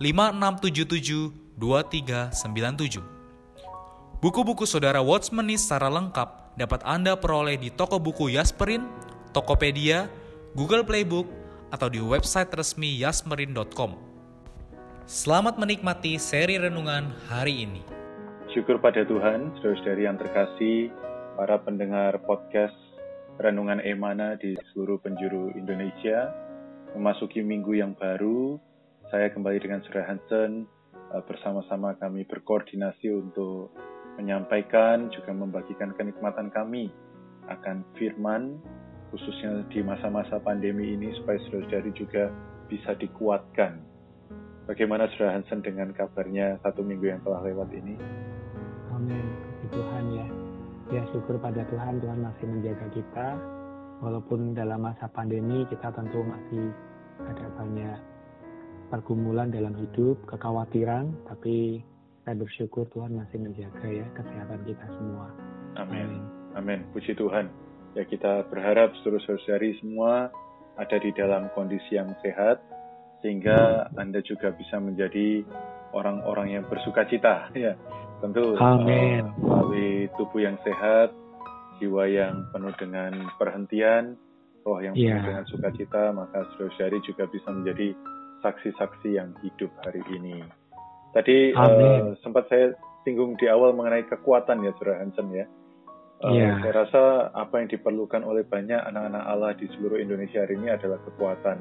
5677 2397. Buku-buku saudara Watchmeni secara lengkap dapat Anda peroleh di toko buku Yasmerin, Tokopedia, Google Playbook, atau di website resmi yasmerin.com. Selamat menikmati seri renungan hari ini. Syukur pada Tuhan, saudara-saudari yang terkasih, para pendengar podcast Renungan Emana di seluruh penjuru Indonesia, memasuki minggu yang baru, saya kembali dengan Saudara Hansen uh, bersama-sama kami berkoordinasi untuk menyampaikan juga membagikan kenikmatan kami akan firman khususnya di masa-masa pandemi ini supaya saudara-saudari juga bisa dikuatkan. Bagaimana Saudara Hansen dengan kabarnya satu minggu yang telah lewat ini? Amin. Tuhan ya. Ya syukur pada Tuhan, Tuhan masih menjaga kita. Walaupun dalam masa pandemi kita tentu masih ada banyak pergumulan dalam hidup, kekhawatiran, tapi saya bersyukur Tuhan masih menjaga ya kesehatan kita semua. Amin. Amin. Puji Tuhan. Ya kita berharap seluruh saudari semua ada di dalam kondisi yang sehat sehingga Anda juga bisa menjadi orang-orang yang bersuka cita ya. Tentu Amin. Uh, melalui tubuh yang sehat, jiwa yang penuh dengan perhentian, roh yang penuh yeah. dengan sukacita, maka saudari juga bisa menjadi saksi-saksi yang hidup hari ini. Tadi uh, sempat saya singgung di awal mengenai kekuatan ya, Saudara Hansen ya. Uh, yeah. Saya rasa apa yang diperlukan oleh banyak anak-anak Allah di seluruh Indonesia hari ini adalah kekuatan,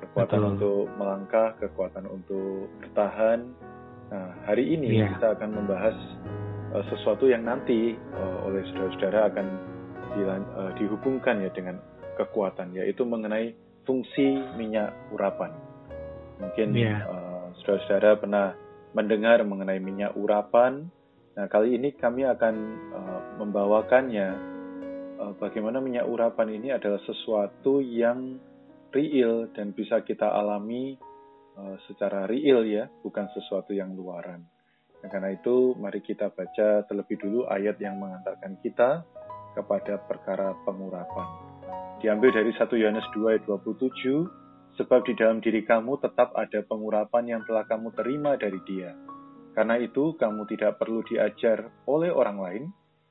kekuatan Betul. untuk melangkah, kekuatan untuk bertahan. Nah, hari ini yeah. kita akan membahas uh, sesuatu yang nanti uh, oleh saudara-saudara akan uh, dihubungkan ya dengan kekuatan, yaitu mengenai fungsi minyak urapan. Mungkin yeah. Iya. uh, saudara-saudara pernah mendengar mengenai minyak urapan. Nah, kali ini kami akan uh, membawakannya uh, bagaimana minyak urapan ini adalah sesuatu yang real dan bisa kita alami uh, secara real ya, bukan sesuatu yang luaran. Nah, karena itu mari kita baca terlebih dulu ayat yang mengantarkan kita kepada perkara pengurapan. Diambil dari 1 Yohanes 2 ayat 27, Sebab di dalam diri kamu tetap ada pengurapan yang telah kamu terima dari Dia. Karena itu, kamu tidak perlu diajar oleh orang lain,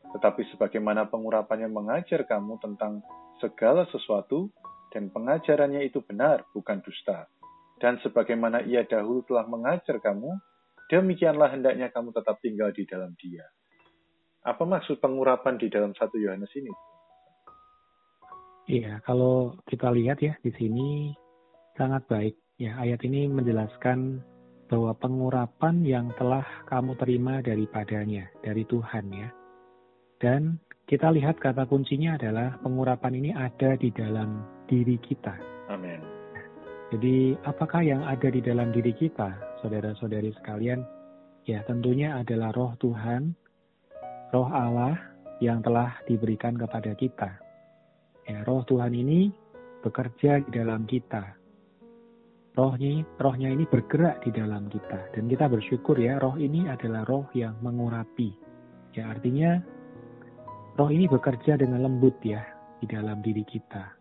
tetapi sebagaimana pengurapannya mengajar kamu tentang segala sesuatu, dan pengajarannya itu benar, bukan dusta. Dan sebagaimana ia dahulu telah mengajar kamu, demikianlah hendaknya kamu tetap tinggal di dalam Dia. Apa maksud pengurapan di dalam satu Yohanes ini? Iya, kalau kita lihat ya di sini sangat baik. Ya, ayat ini menjelaskan bahwa pengurapan yang telah kamu terima daripadanya, dari Tuhan ya. Dan kita lihat kata kuncinya adalah pengurapan ini ada di dalam diri kita. Amin. Jadi apakah yang ada di dalam diri kita, saudara-saudari sekalian? Ya tentunya adalah roh Tuhan, roh Allah yang telah diberikan kepada kita. Ya, roh Tuhan ini bekerja di dalam kita, rohnya rohnya ini bergerak di dalam kita. Dan kita bersyukur ya roh ini adalah roh yang mengurapi. Ya artinya roh ini bekerja dengan lembut ya di dalam diri kita.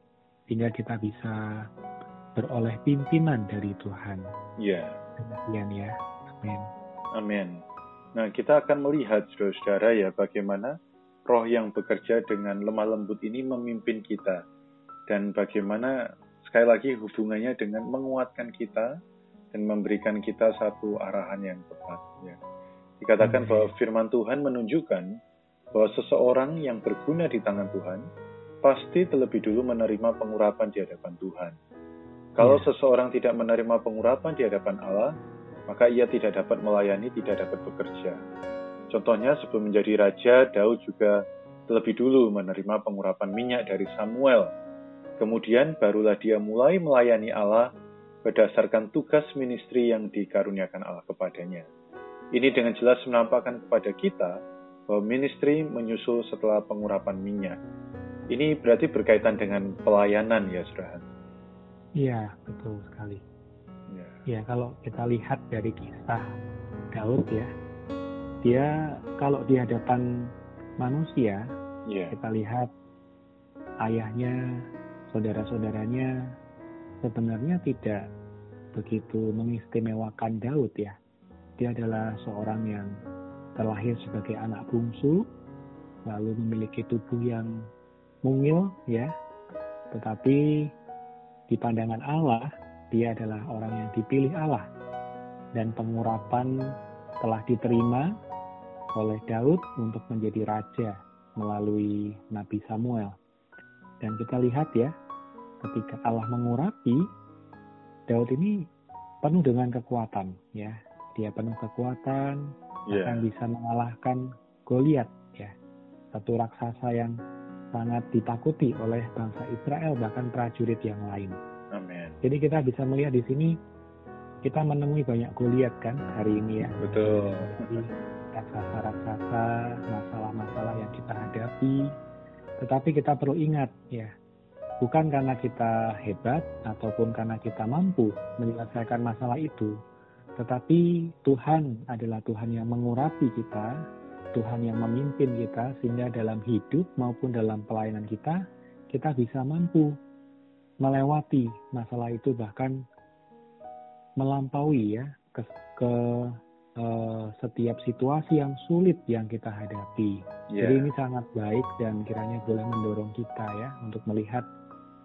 Sehingga kita bisa beroleh pimpinan dari Tuhan. Ya. Demikian ya. Amin. Amin. Nah kita akan melihat saudara-saudara ya bagaimana roh yang bekerja dengan lemah lembut ini memimpin kita. Dan bagaimana sekali lagi hubungannya dengan menguatkan kita dan memberikan kita satu arahan yang tepat. Ya. Dikatakan bahwa firman Tuhan menunjukkan bahwa seseorang yang berguna di tangan Tuhan pasti terlebih dulu menerima pengurapan di hadapan Tuhan. Kalau ya. seseorang tidak menerima pengurapan di hadapan Allah, maka ia tidak dapat melayani, tidak dapat bekerja. Contohnya sebelum menjadi raja, Daud juga terlebih dulu menerima pengurapan minyak dari Samuel. Kemudian barulah dia mulai melayani Allah berdasarkan tugas ministry yang dikaruniakan Allah kepadanya. Ini dengan jelas menampakkan kepada kita bahwa ministry menyusul setelah pengurapan minyak. Ini berarti berkaitan dengan pelayanan ya, Saudara. Iya, betul sekali. Ya. ya, kalau kita lihat dari kisah Daud ya, dia kalau di hadapan manusia, ya. kita lihat ayahnya, saudara-saudaranya sebenarnya tidak begitu mengistimewakan Daud ya. Dia adalah seorang yang terlahir sebagai anak bungsu, lalu memiliki tubuh yang mungil ya, tetapi di pandangan Allah, dia adalah orang yang dipilih Allah. Dan pengurapan telah diterima oleh Daud untuk menjadi raja melalui Nabi Samuel. Dan kita lihat ya, ketika Allah mengurapi, Daud ini penuh dengan kekuatan ya. Dia penuh kekuatan, yeah. akan bisa mengalahkan Goliat ya. Satu raksasa yang sangat ditakuti oleh bangsa Israel bahkan prajurit yang lain. Amin. Jadi kita bisa melihat di sini kita menemui banyak Goliat kan hari ini ya. Betul. raksasa-raksasa, masalah-masalah yang kita hadapi. Tetapi kita perlu ingat ya, bukan karena kita hebat ataupun karena kita mampu menyelesaikan masalah itu, tetapi Tuhan adalah Tuhan yang mengurapi kita Tuhan yang memimpin kita sehingga dalam hidup maupun dalam pelayanan kita kita bisa mampu melewati masalah itu bahkan melampaui ya ke, ke uh, setiap situasi yang sulit yang kita hadapi. Yeah. Jadi ini sangat baik dan kiranya boleh mendorong kita ya untuk melihat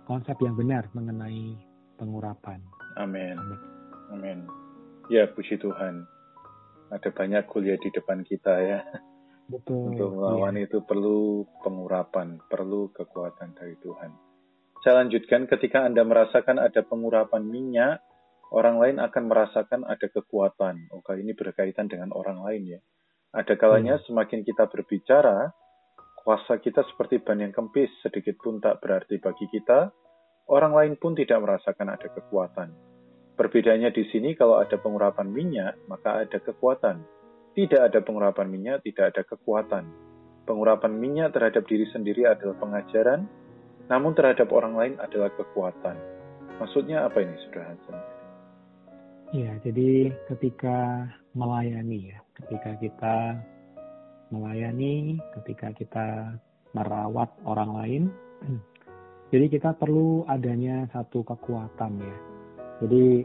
konsep yang benar mengenai pengurapan. Amin. Amin. Ya puji Tuhan. Ada banyak kuliah di depan kita ya. Betul. Untuk melawan iya. itu perlu pengurapan, perlu kekuatan dari Tuhan. Saya lanjutkan, ketika Anda merasakan ada pengurapan minyak, orang lain akan merasakan ada kekuatan. Oke, ini berkaitan dengan orang lain ya. Ada kalanya hmm. semakin kita berbicara, kuasa kita seperti ban yang kempis, sedikit pun tak berarti bagi kita, orang lain pun tidak merasakan ada kekuatan. Perbedaannya di sini kalau ada pengurapan minyak, maka ada kekuatan tidak ada pengurapan minyak, tidak ada kekuatan. Pengurapan minyak terhadap diri sendiri adalah pengajaran, namun terhadap orang lain adalah kekuatan. Maksudnya apa ini, Saudara Hansen? Ya, jadi ketika melayani ya, ketika kita melayani, ketika kita merawat orang lain, jadi kita perlu adanya satu kekuatan ya. Jadi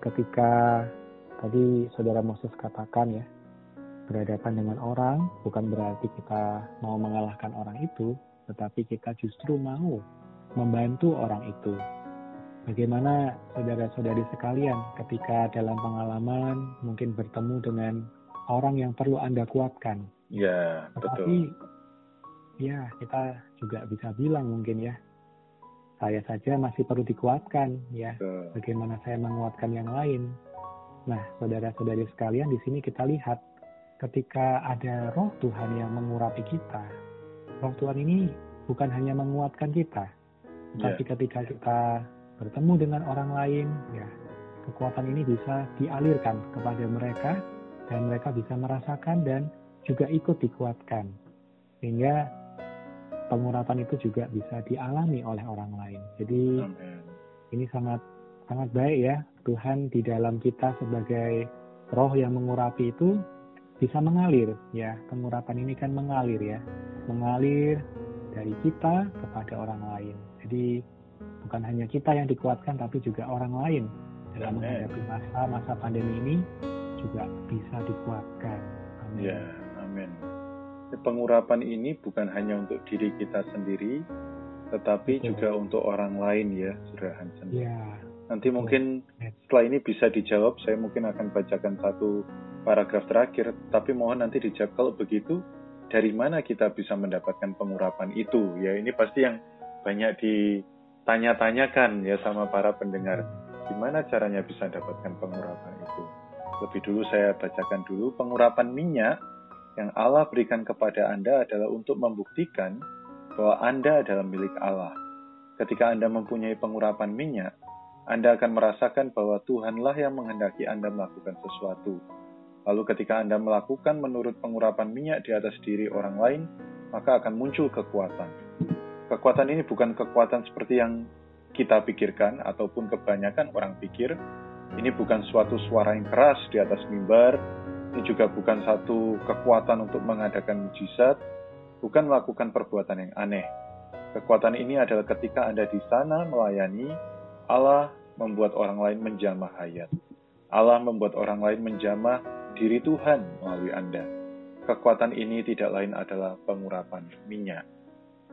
ketika tadi saudara Moses katakan ya, berhadapan dengan orang bukan berarti kita mau mengalahkan orang itu, tetapi kita justru mau membantu orang itu. Bagaimana saudara-saudari sekalian ketika dalam pengalaman mungkin bertemu dengan orang yang perlu Anda kuatkan. Ya, Tetapi, ya kita juga bisa bilang mungkin ya, saya saja masih perlu dikuatkan ya. Betul. Bagaimana saya menguatkan yang lain. Nah, saudara-saudari sekalian di sini kita lihat ketika ada roh Tuhan yang mengurapi kita, roh Tuhan ini bukan hanya menguatkan kita, yeah. tapi ketika kita bertemu dengan orang lain, ya kekuatan ini bisa dialirkan kepada mereka dan mereka bisa merasakan dan juga ikut dikuatkan, sehingga pengurapan itu juga bisa dialami oleh orang lain. Jadi Amen. ini sangat sangat baik ya Tuhan di dalam kita sebagai roh yang mengurapi itu bisa mengalir. Ya pengurapan ini kan mengalir ya. Mengalir dari kita kepada orang lain. Jadi bukan hanya kita yang dikuatkan tapi juga orang lain dalam menghadapi masa masa pandemi ini juga bisa dikuatkan amin ya amin pengurapan ini bukan hanya untuk diri kita sendiri tetapi Betul. juga untuk orang lain ya Saudara Hansen ya Nanti mungkin setelah ini bisa dijawab, saya mungkin akan bacakan satu paragraf terakhir, tapi mohon nanti dijawab kalau begitu, dari mana kita bisa mendapatkan pengurapan itu? Ya ini pasti yang banyak ditanya-tanyakan ya sama para pendengar. Gimana caranya bisa mendapatkan pengurapan itu? Lebih dulu saya bacakan dulu pengurapan minyak yang Allah berikan kepada Anda adalah untuk membuktikan bahwa Anda adalah milik Allah. Ketika Anda mempunyai pengurapan minyak, Anda akan merasakan bahwa Tuhanlah yang menghendaki Anda melakukan sesuatu. Lalu ketika Anda melakukan menurut pengurapan minyak di atas diri orang lain, maka akan muncul kekuatan. Kekuatan ini bukan kekuatan seperti yang kita pikirkan ataupun kebanyakan orang pikir. Ini bukan suatu suara yang keras di atas mimbar, ini juga bukan satu kekuatan untuk mengadakan mujizat, bukan melakukan perbuatan yang aneh. Kekuatan ini adalah ketika Anda di sana melayani, Allah membuat orang lain menjamah hayat. Allah membuat orang lain menjamah diri Tuhan melalui Anda. Kekuatan ini tidak lain adalah pengurapan minyak.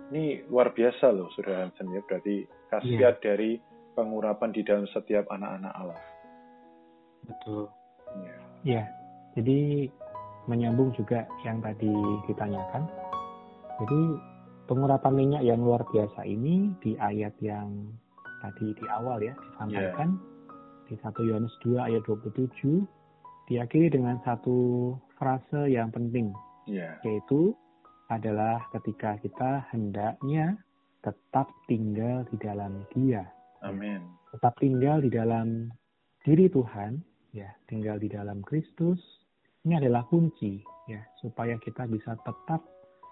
Ini luar biasa loh, Saudara Hansen ya. Berarti khasiat yeah. dari pengurapan di dalam setiap anak-anak Allah. Betul. Ya. Yeah. Jadi menyambung juga yang tadi ditanyakan. Jadi pengurapan minyak yang luar biasa ini di ayat yang tadi di awal ya disampaikan yeah. di 1 Yohanes 2 ayat 27 diakhiri dengan satu frase yang penting yeah. yaitu adalah ketika kita hendaknya tetap tinggal di dalam Dia. Amin. Tetap tinggal di dalam diri Tuhan, ya, tinggal di dalam Kristus, ini adalah kunci ya supaya kita bisa tetap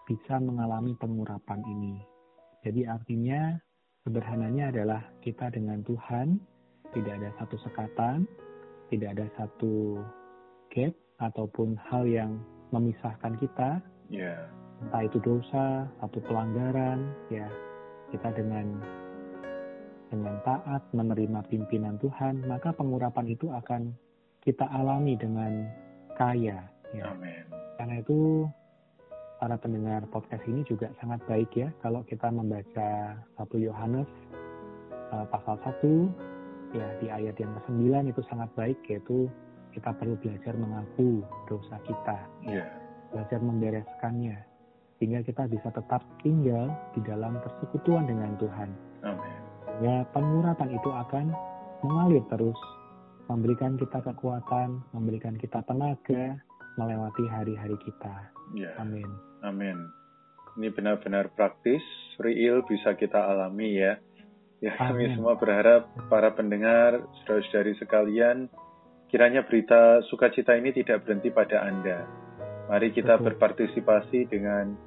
bisa mengalami pengurapan ini. Jadi artinya sederhananya adalah kita dengan Tuhan tidak ada satu sekatan, tidak ada satu gap ataupun hal yang memisahkan kita. Yeah. Entah itu dosa, satu pelanggaran, ya kita dengan dengan taat menerima pimpinan Tuhan, maka pengurapan itu akan kita alami dengan kaya. Ya. Amin. Karena itu para pendengar podcast ini juga sangat baik ya kalau kita membaca satu Yohanes uh, pasal 1 ya di ayat yang ke-9 itu sangat baik yaitu kita perlu belajar mengaku dosa kita. Yeah. Belajar membereskannya sehingga kita bisa tetap tinggal di dalam persekutuan dengan Tuhan. Amin. Ya, pengurapan itu akan mengalir terus memberikan kita kekuatan, memberikan kita tenaga melewati hari-hari kita. Ya. Amin. Amin. Ini benar-benar praktis, real bisa kita alami ya. Ya kami semua berharap para pendengar, saudara-saudari sekalian, kiranya berita sukacita ini tidak berhenti pada Anda. Mari kita Betul. berpartisipasi dengan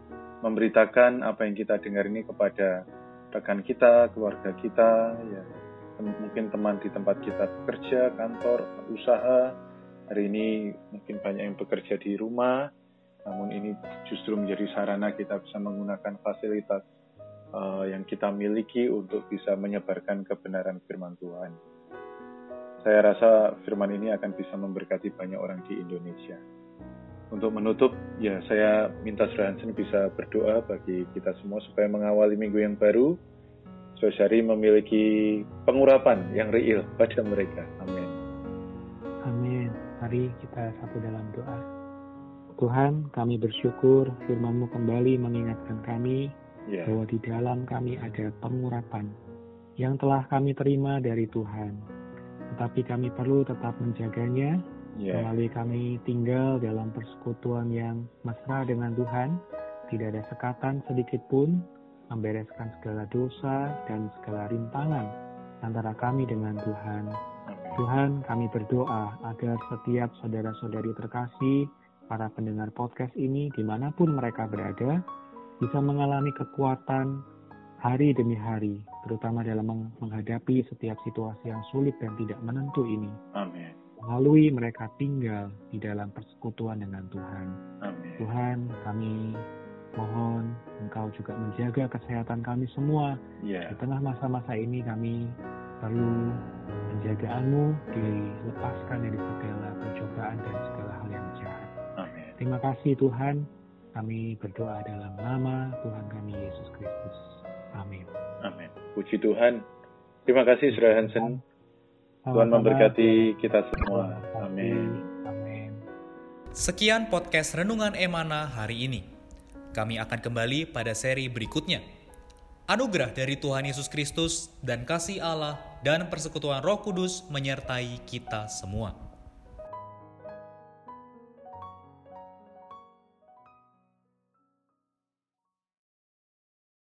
memberitakan apa yang kita dengar ini kepada rekan kita, keluarga kita, ya, mungkin teman di tempat kita bekerja, kantor, usaha. Hari ini mungkin banyak yang bekerja di rumah, namun ini justru menjadi sarana kita bisa menggunakan fasilitas uh, yang kita miliki untuk bisa menyebarkan kebenaran firman Tuhan. Saya rasa firman ini akan bisa memberkati banyak orang di Indonesia. Untuk menutup, ya saya minta Saudara Hansen bisa berdoa bagi kita semua supaya mengawali minggu yang baru, Saudari memiliki pengurapan yang real pada mereka. Amin. Amin. Mari kita satu dalam doa. Tuhan, kami bersyukur firman-Mu kembali mengingatkan kami yeah. bahwa di dalam kami ada pengurapan yang telah kami terima dari Tuhan. Tetapi kami perlu tetap menjaganya yeah. melalui kami tinggal dalam persekutuan yang mesra dengan Tuhan. Tidak ada sekatan sedikit pun membereskan segala dosa dan segala rintangan antara kami dengan Tuhan. Tuhan, kami berdoa agar setiap saudara-saudari terkasih, para pendengar podcast ini, di mana pun mereka berada, bisa mengalami kekuatan hari demi hari, terutama dalam menghadapi setiap situasi yang sulit dan tidak menentu ini. Amin. Melalui mereka tinggal di dalam persekutuan dengan Tuhan. Amin. Tuhan, kami Mohon Engkau juga menjaga kesehatan kami semua. Yeah. Di tengah masa-masa ini kami perlu penjagaanmu dilepaskan dari segala pencobaan dan segala hal yang jahat. Amin. Terima kasih Tuhan. Kami berdoa dalam nama Tuhan kami Yesus Kristus. Amin. Amin. Puji Tuhan. Terima kasih Saudara Hansen. Tuhan memberkati kita semua. Amin. Amin. Sekian podcast Renungan Emana hari ini. Kami akan kembali pada seri berikutnya. Anugerah dari Tuhan Yesus Kristus dan kasih Allah dan persekutuan Roh Kudus menyertai kita semua.